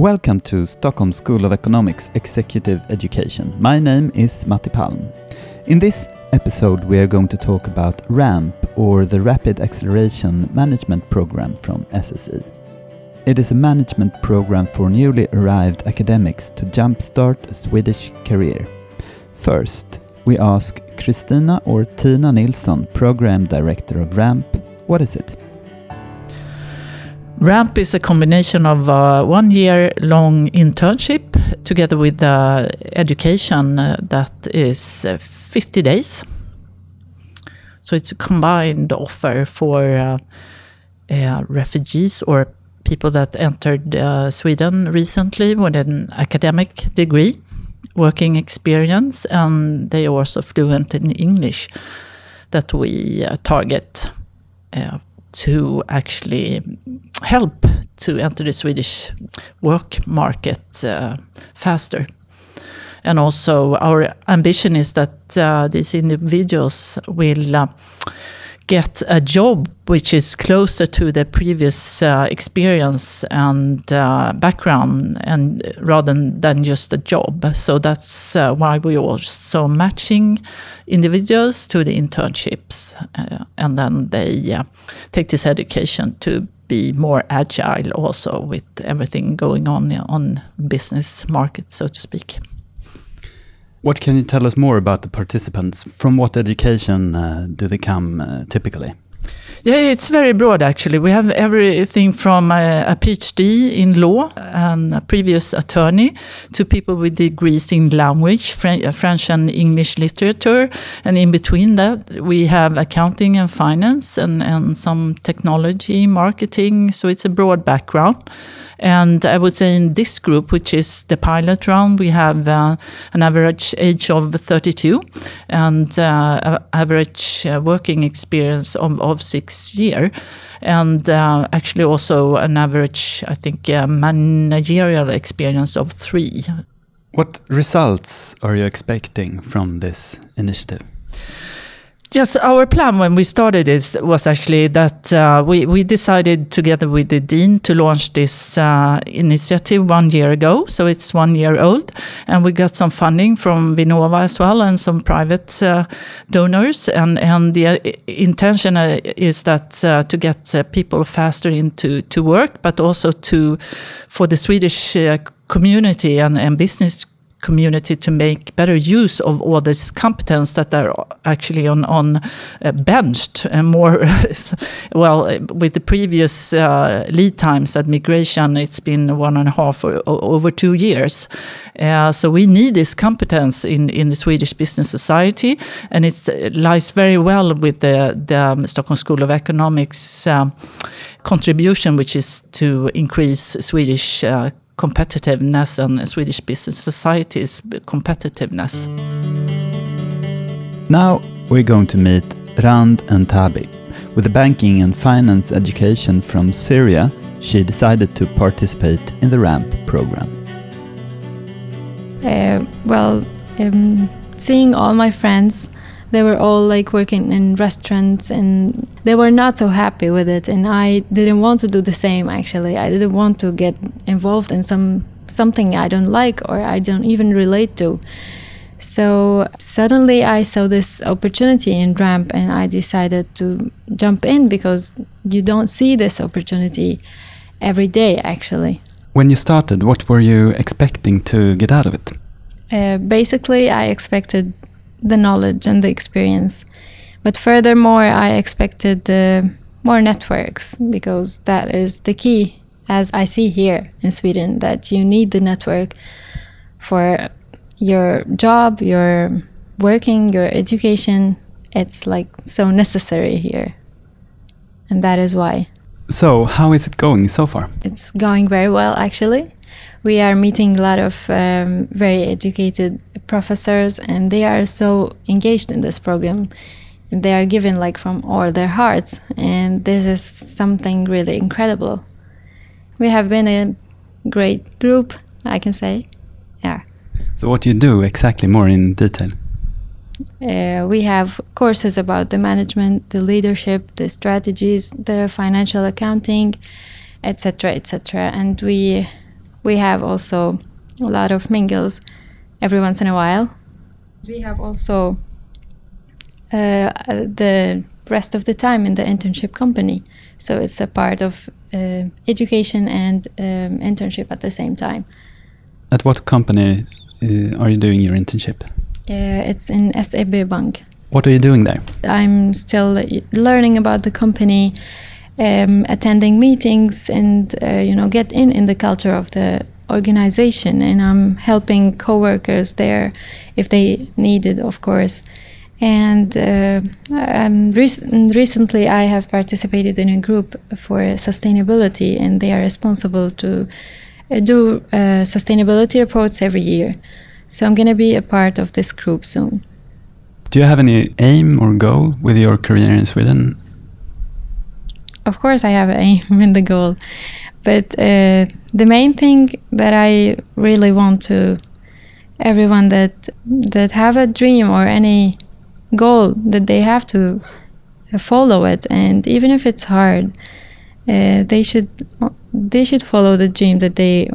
Welcome to Stockholm School of Economics Executive Education. My name is Matti Palm. In this episode, we are going to talk about RAMP or the Rapid Acceleration Management Program from SSE. It is a management program for newly arrived academics to jumpstart a Swedish career. First, we ask Christina or Tina Nilsson, Program Director of RAMP, what is it? RAMP is a combination of a one year long internship together with uh, education uh, that is uh, 50 days. So it's a combined offer for uh, uh, refugees or people that entered uh, Sweden recently with an academic degree, working experience, and they are also fluent in English that we target to actually help to enter the Swedish work market uh, faster. And also, our ambition is that uh, these individuals will uh, get a job which is closer to the previous uh, experience and uh, background and rather than just a job. So that's uh, why we also matching individuals to the internships uh, and then they uh, take this education to be more agile also with everything going on on business market so to speak what can you tell us more about the participants? From what education uh, do they come uh, typically? Yeah, it's very broad actually. We have everything from a, a, PhD in law and a previous attorney to people with degrees in language, French and English literature. And in between that, we have accounting and finance and, and some technology, marketing. So it's a broad background. And I would say in this group, which is the pilot round, we have uh, an average age of 32 and uh, average uh, working experience of, of six year, and uh, actually also an average, I think, uh, managerial experience of three. What results are you expecting from this initiative? Yes, our plan when we started this was actually that uh, we, we decided together with the Dean to launch this uh, initiative one year ago. So it's one year old. And we got some funding from Vinnova as well and some private uh, donors. And, and the uh, intention uh, is that uh, to get people faster into to work, but also to for the Swedish community and, and business community to make better use of all this competence that are actually on on uh, benched and more well with the previous uh, lead times at migration it's been one and a half or, or over two years. Uh, so we need this competence in in the Swedish business society and it lies very well with the the um, Stockholm School of Economics um, contribution which is to increase Swedish uh, competitiveness and Swedish business society's competitiveness. Now we're going to meet Rand and Tabi. With a banking and finance education from Syria, she decided to participate in the RAMP program. Uh, well, um, seeing all my friends they were all like working in restaurants and they were not so happy with it and i didn't want to do the same actually. I didn't want to get involved in some something i don't like or i don't even relate to. So suddenly i saw this opportunity in ramp and i decided to jump in because you don't see this opportunity every day actually. When you started what were you expecting to get out of it? Uh, basically i expected the knowledge and the experience. But furthermore, I expected uh, more networks because that is the key, as I see here in Sweden, that you need the network for your job, your working, your education. It's like so necessary here. And that is why. So, how is it going so far? It's going very well, actually we are meeting a lot of um, very educated professors and they are so engaged in this program. They are given like from all their hearts and this is something really incredible. We have been a great group i can say. Yeah. So what do you do exactly? More in detail. Uh, we have courses about the management the leadership the strategies the financial accounting etc etc and we we have also a lot of mingles every once in a while. We have also uh, the rest of the time in the internship company. So it's a part of uh, education and um, internship at the same time. At what company uh, are you doing your internship? Uh, it's in SEB Bank. What are you doing there? I'm still learning about the company, um, attending meetings, and uh, you know, get in in the culture of the organization. And I'm helping coworkers there if they need it, of course. And uh, um, rec- recently, I have participated in a group for sustainability, and they are responsible to uh, do uh, sustainability reports every year. So I'm going to be a part of this group soon. Do you have any aim or goal with your career in Sweden? Of course, I have aim in the goal, but uh, the main thing that I really want to everyone that that have a dream or any goal that they have to follow it, and even if it's hard, uh, they should they should follow the dream that they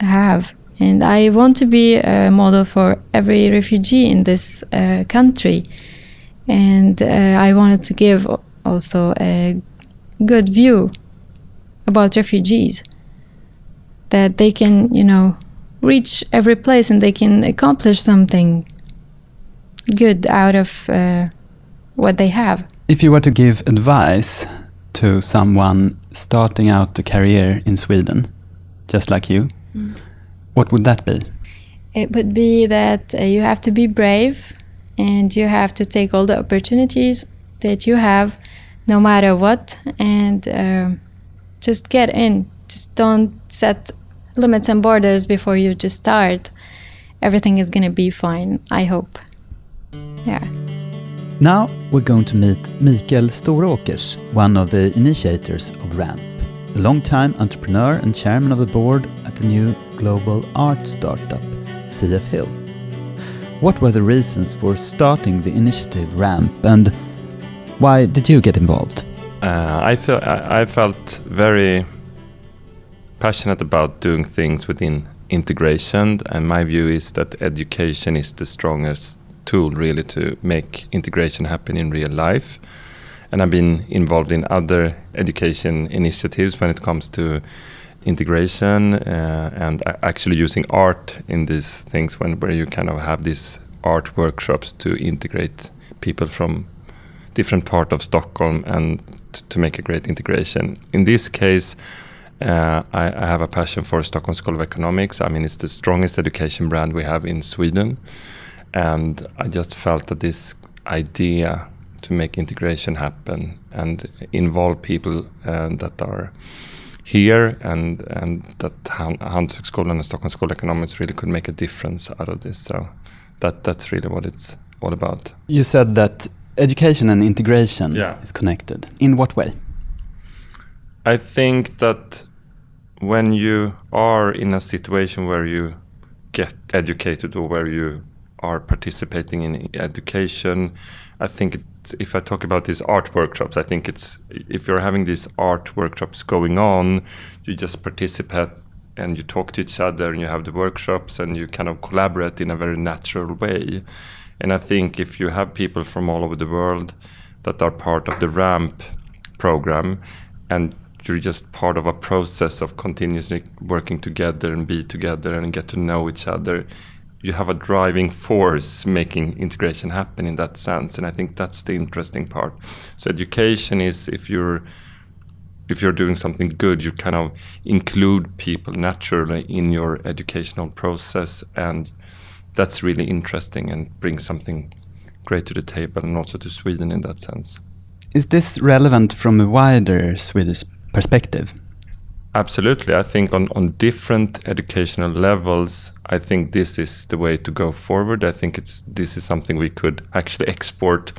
have. And I want to be a model for every refugee in this uh, country. And uh, I wanted to give also a good view about refugees that they can, you know, reach every place and they can accomplish something good out of uh, what they have. If you were to give advice to someone starting out a career in Sweden, just like you, mm what would that be? It would be that uh, you have to be brave and you have to take all the opportunities that you have, no matter what, and uh, just get in. Just don't set limits and borders before you just start. Everything is to be fine, I hope. Yeah. Now we're going to meet Mikael Storåkers, one of the initiators of RAMP a long-time entrepreneur and chairman of the board at the new global art startup, CF Hill. What were the reasons for starting the initiative RAMP and why did you get involved? Uh, I, feel, I, I felt very passionate about doing things within integration, and my view is that education is the strongest tool really to make integration happen in real life and I've been involved in other education initiatives when it comes to integration uh, and actually using art in these things when where you kind of have these art workshops to integrate people from different part of Stockholm and to make a great integration. In this case, uh, I, I, have a passion for Stockholm School of Economics. I mean, it's the strongest education brand we have in Sweden, and I just felt that this idea to make integration happen and involve people uh, that are here and and that Handelshögskolan and Stockholm School of Economics really could make a difference out of this. So that that's really what it's all about. You said that education and integration yeah. is connected. In what way? I think that when you are in a situation where you get educated or where you are participating in education, I think if I talk about these art workshops, I think it's if you're having these art workshops going on, you just participate and you talk to each other and you have the workshops and you kind of collaborate in a very natural way. And I think if you have people from all over the world that are part of the RAMP program and you're just part of a process of continuously working together and be together and get to know each other you have a driving force making integration happen in that sense. And i think that's the interesting part. So education is if you're if you're doing something good you kind of include people naturally in your educational process and that's really interesting and brings something great to the table and also to sweden in that sense is this relevant from a wider swedish perspective Absolutely. I think on, on different educational levels, I think this is the way to go forward. I think it's this is something we could actually export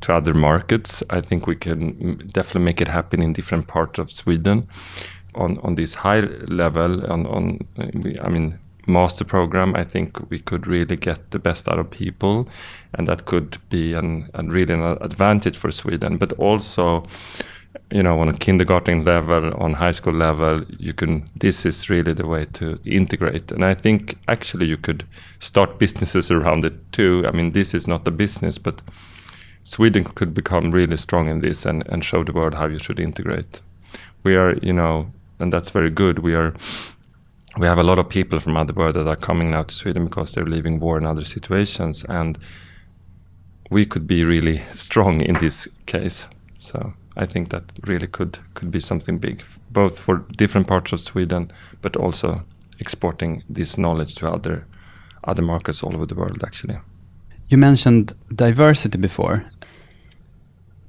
to other markets. I think we can definitely make it happen in different parts of Sweden. On on this high level, on on I mean master program, I think we could really get the best out of people, and that could be an, a really an advantage for Sweden. But also you know on a kindergarten level on high school level you can this is really the way to integrate. And i think actually you could start businesses around it too. I mean this is not a business but sweden could become really strong in this and, and show the world how you should integrate. We are you know and that's very good. We are we have a lot of people from other world that are coming now to sweden because they're leaving war and other situations and we could be really strong in this case so I think that really could could be something big, both for different parts of Sweden, but also exporting this knowledge to other other markets all over the world. Actually, you mentioned diversity before.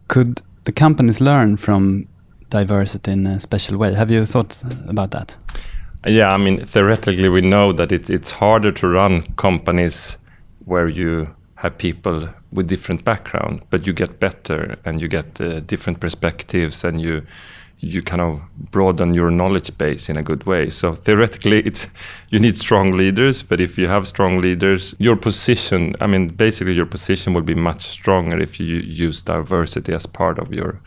Could the companies learn from diversity in a special way? Have you thought about that? Yeah, I mean, theoretically, we know that it, it's harder to run companies where you have people with different background, but you get better and you get uh, different perspectives and you you kind of broaden your knowledge base in a good way. So theoretically, it's you need strong leaders, but if you have strong leaders, your position, I mean, basically your position will be much stronger if you use diversity as part of your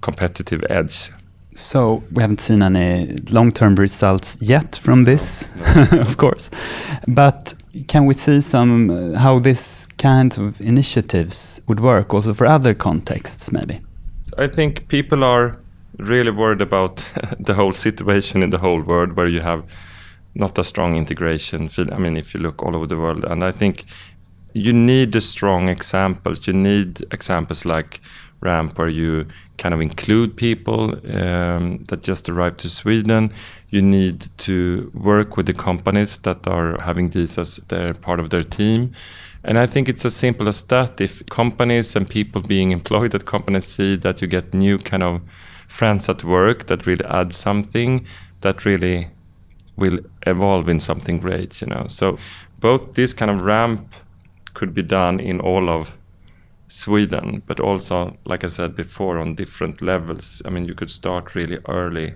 competitive edge. So we haven't seen any long-term results yet from this, no. of course. But can we see some uh, how this kind of initiatives would work also for other contexts, maybe? I think people are really worried about the whole situation in the whole world, where you have not a strong integration. I mean, if you look all over the world, and I think you need the strong examples. You need examples like ramp where you kind of include people um, that just arrived to Sweden. You need to work with the companies that are having these as their part of their team. And I think it's as simple as that. If companies and people being employed at companies see that you get new kind of friends at work that really add something, that really will evolve in something great, you know. So both this kind of ramp could be done in all of Sweden, but also, like I said before, on different levels. I mean, you could start really early,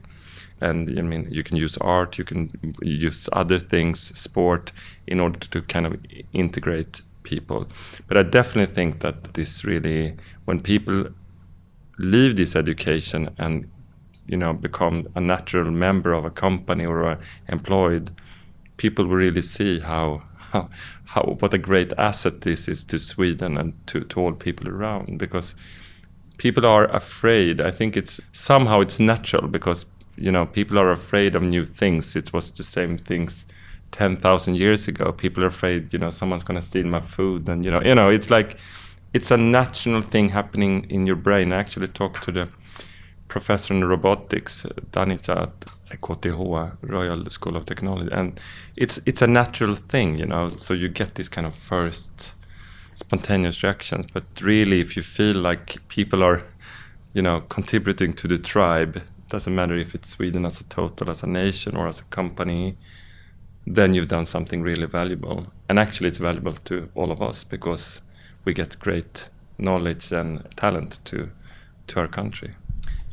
and I mean, you can use art, you can use other things, sport, in order to kind of integrate people. But I definitely think that this really, when people leave this education and you know become a natural member of a company or employed, people will really see how how, how what a great asset this is to Sweden and to, to all people around because people are afraid. I think it's somehow it's natural because you know people are afraid of new things. It was the same things ten thousand years ago. People are afraid, you know, someone's gonna steal my food, and you know, you know, it's like it's a natural thing happening in your brain. I actually talked to the professor in robotics, Danica KTH, Royal School of Technology, and it's it's a natural thing, you know. So you get this kind of first spontaneous reactions, but really, if you feel like people are, you know, contributing to the tribe, doesn't matter if it's Sweden as a total, as a nation, or as a company, then you've done something really valuable. And actually, it's valuable to all of us because we get great knowledge and talent to to our country.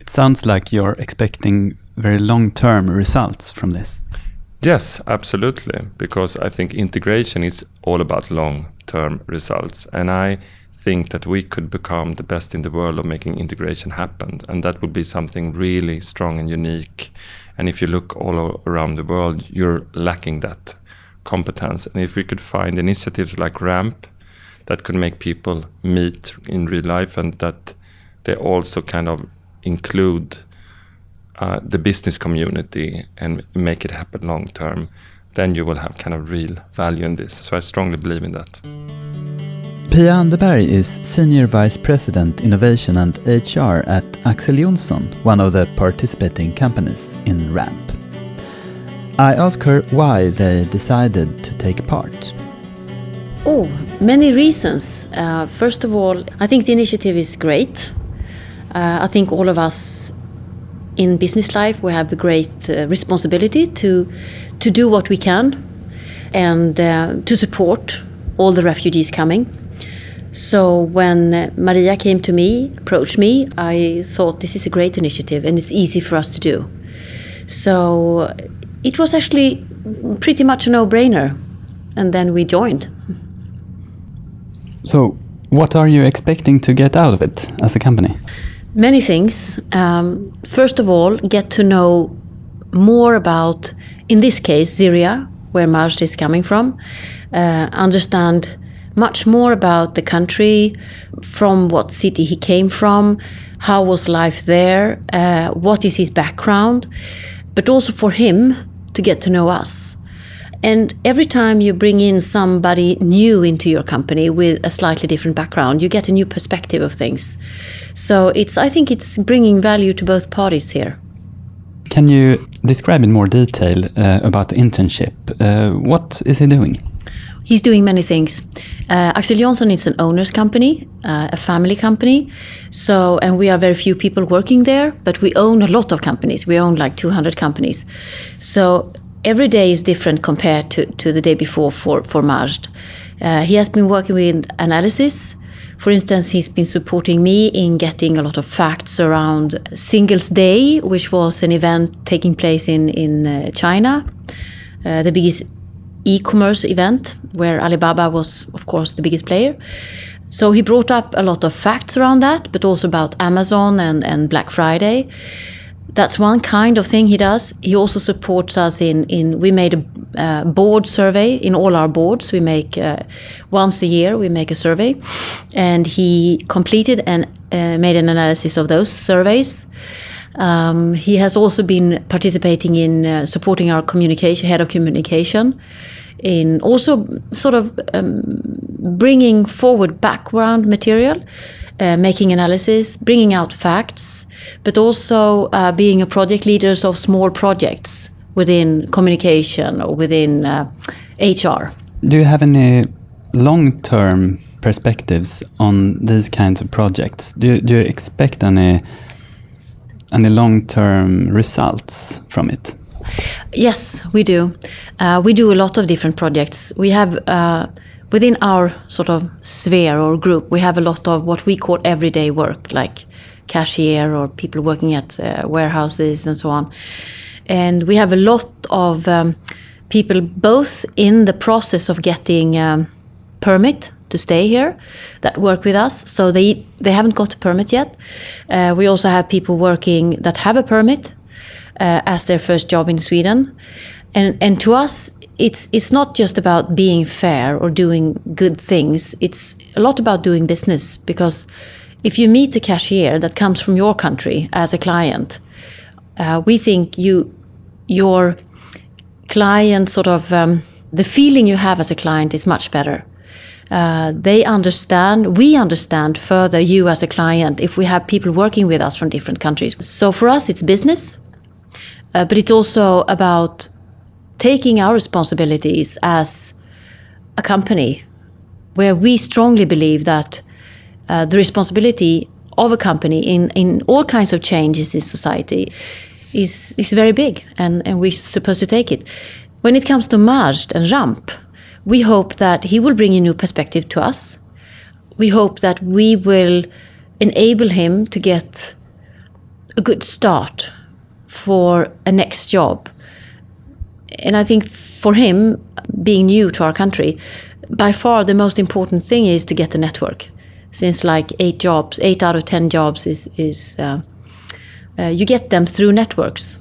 Sounds like you're expecting very long-term results from this. Yes, absolutely, because I think integration is all about long-term results, and I think that we could become the best in the world of making integration happen, and that would be something really strong and unique. And if you look all around the world, you're lacking that competence. And if we could find initiatives like RAMP that could make people meet in real life, and that they also kind of include uh, the business community and make it happen long term, then you will have kind of real value in this. So I strongly believe in that. Pia Anderberg is Senior Vice President Innovation and HR at Axel Johnson, one of the participating companies in RAMP. I asked her why they decided to take part. Oh, many reasons. Uh, first of all, I think the initiative is great. Uh, I think all of us in business life we have a great uh, responsibility to to do what we can and uh, to support all the refugees coming. So when Maria came to me, approached me, I thought this is a great initiative and it's easy for us to do. So it was actually pretty much a no-brainer, and then we joined. So, what are you expecting to get out of it as a company? Many things. Um, first of all, get to know more about, in this case, Syria, where Majd is coming from. Uh, understand much more about the country, from what city he came from, how was life there, uh, what is his background, but also for him to get to know us. And every time you bring in somebody new into your company with a slightly different background, you get a new perspective of things. So it's, I think it's bringing value to both parties here. Can you describe in more detail uh, about the internship? Uh, what is he doing? He's doing many things. Uh, Axel Johnson is an owner's company, uh, a family company. So, and we are very few people working there, but we own a lot of companies. We own like 200 companies. So every day is different compared to, to the day before for, for Majd. Uh, he has been working with analysis. For instance, he's been supporting me in getting a lot of facts around Singles Day, which was an event taking place in, in uh, China, uh, the biggest e-commerce event where Alibaba was, of course, the biggest player. So he brought up a lot of facts around that, but also about Amazon and, and Black Friday. That's one kind of thing he does. He also supports us in, in we made a uh, board survey in all our boards. We make uh, once a year we make a survey, and he completed and uh, made an analysis of those surveys. Um, he has also been participating in uh, supporting our communication head of communication in also sort of um, bringing forward background material, uh, making analysis, bringing out facts, but also uh, being a project leader of small projects within communication or within uh, HR. Do you have any long term perspectives on these kinds of projects? Do, do you expect any, any long term results from it? Yes, we do. Uh, we do a lot of different projects. We have uh, within our sort of sphere or group, we have a lot of what we call everyday work, like cashier or people working at uh, warehouses and so on. And we have a lot of um, people both in the process of getting um, permit to stay here that work with us. So they they haven't got a permit yet. Uh, we also have people working that have a permit uh, as their first job in Sweden. And, and to us, it's, it's not just about being fair or doing good things, it's a lot about doing business because if you meet a cashier that comes from your country as a client, uh, we think you, your client sort of um, the feeling you have as a client is much better. Uh, they understand, we understand further you as a client if we have people working with us from different countries. So for us, it's business, uh, but it's also about taking our responsibilities as a company where we strongly believe that uh, the responsibility of a company in, in all kinds of changes in society is, is very big and, and we're supposed to take it. When it comes to Majd and Ramp, we hope that he will bring a new perspective to us. We hope that we will enable him to get a good start for a next job. And I think for him, being new to our country, by far the most important thing is to get a network. Since like eight jobs, eight out of ten jobs is is uh, uh, you get them through networks.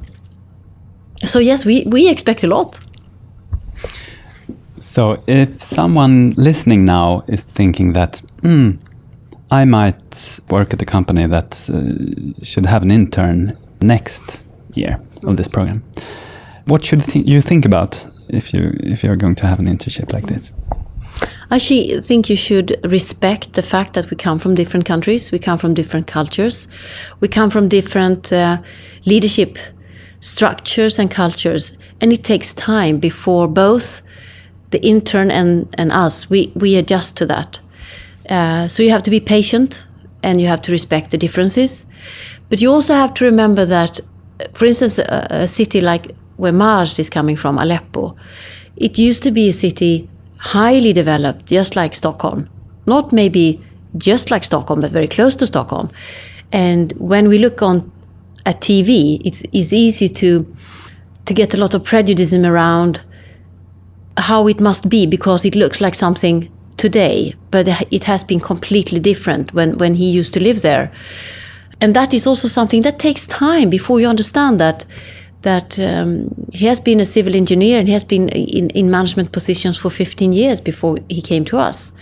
So yes, we we expect a lot. So if someone listening now is thinking that, hmm, I might work at a company that uh, should have an intern next year of this program. What should th you think about if you if you're going to have an internship like this? I actually think you should respect the fact that we come from different countries, we come from different cultures, we come from different uh, leadership structures and cultures, and it takes time before both the intern and, and us we, we adjust to that. Uh, so you have to be patient and you have to respect the differences, but you also have to remember that for instance, a, a city like where Majd is coming from, Aleppo, it used to be a city highly developed, just like Stockholm. Not maybe just like Stockholm, but very close to Stockholm. And when we look on at TV, it's, it's easy to to get a lot of prejudice around how it must be because it looks like something today, but it has been completely different when, when he used to live there. and that is also something that takes time before you understand that that um, he has been a civil engineer and he has been in, in management positions for 15 years before he came to us.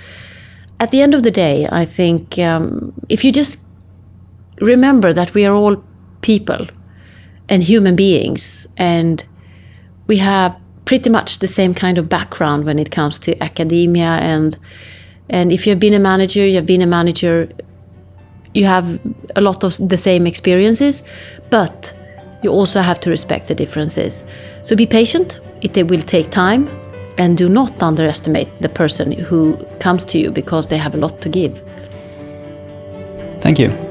At the end of the day, I think um, if you just remember that we are all people and human beings, and we have pretty much the same kind of background when it comes to academia and and if you've been a manager, you've been a manager, you have a lot of the same experiences, but you also have to respect the differences. So be patient, it will take time, and do not underestimate the person who comes to you because they have a lot to give. Thank you.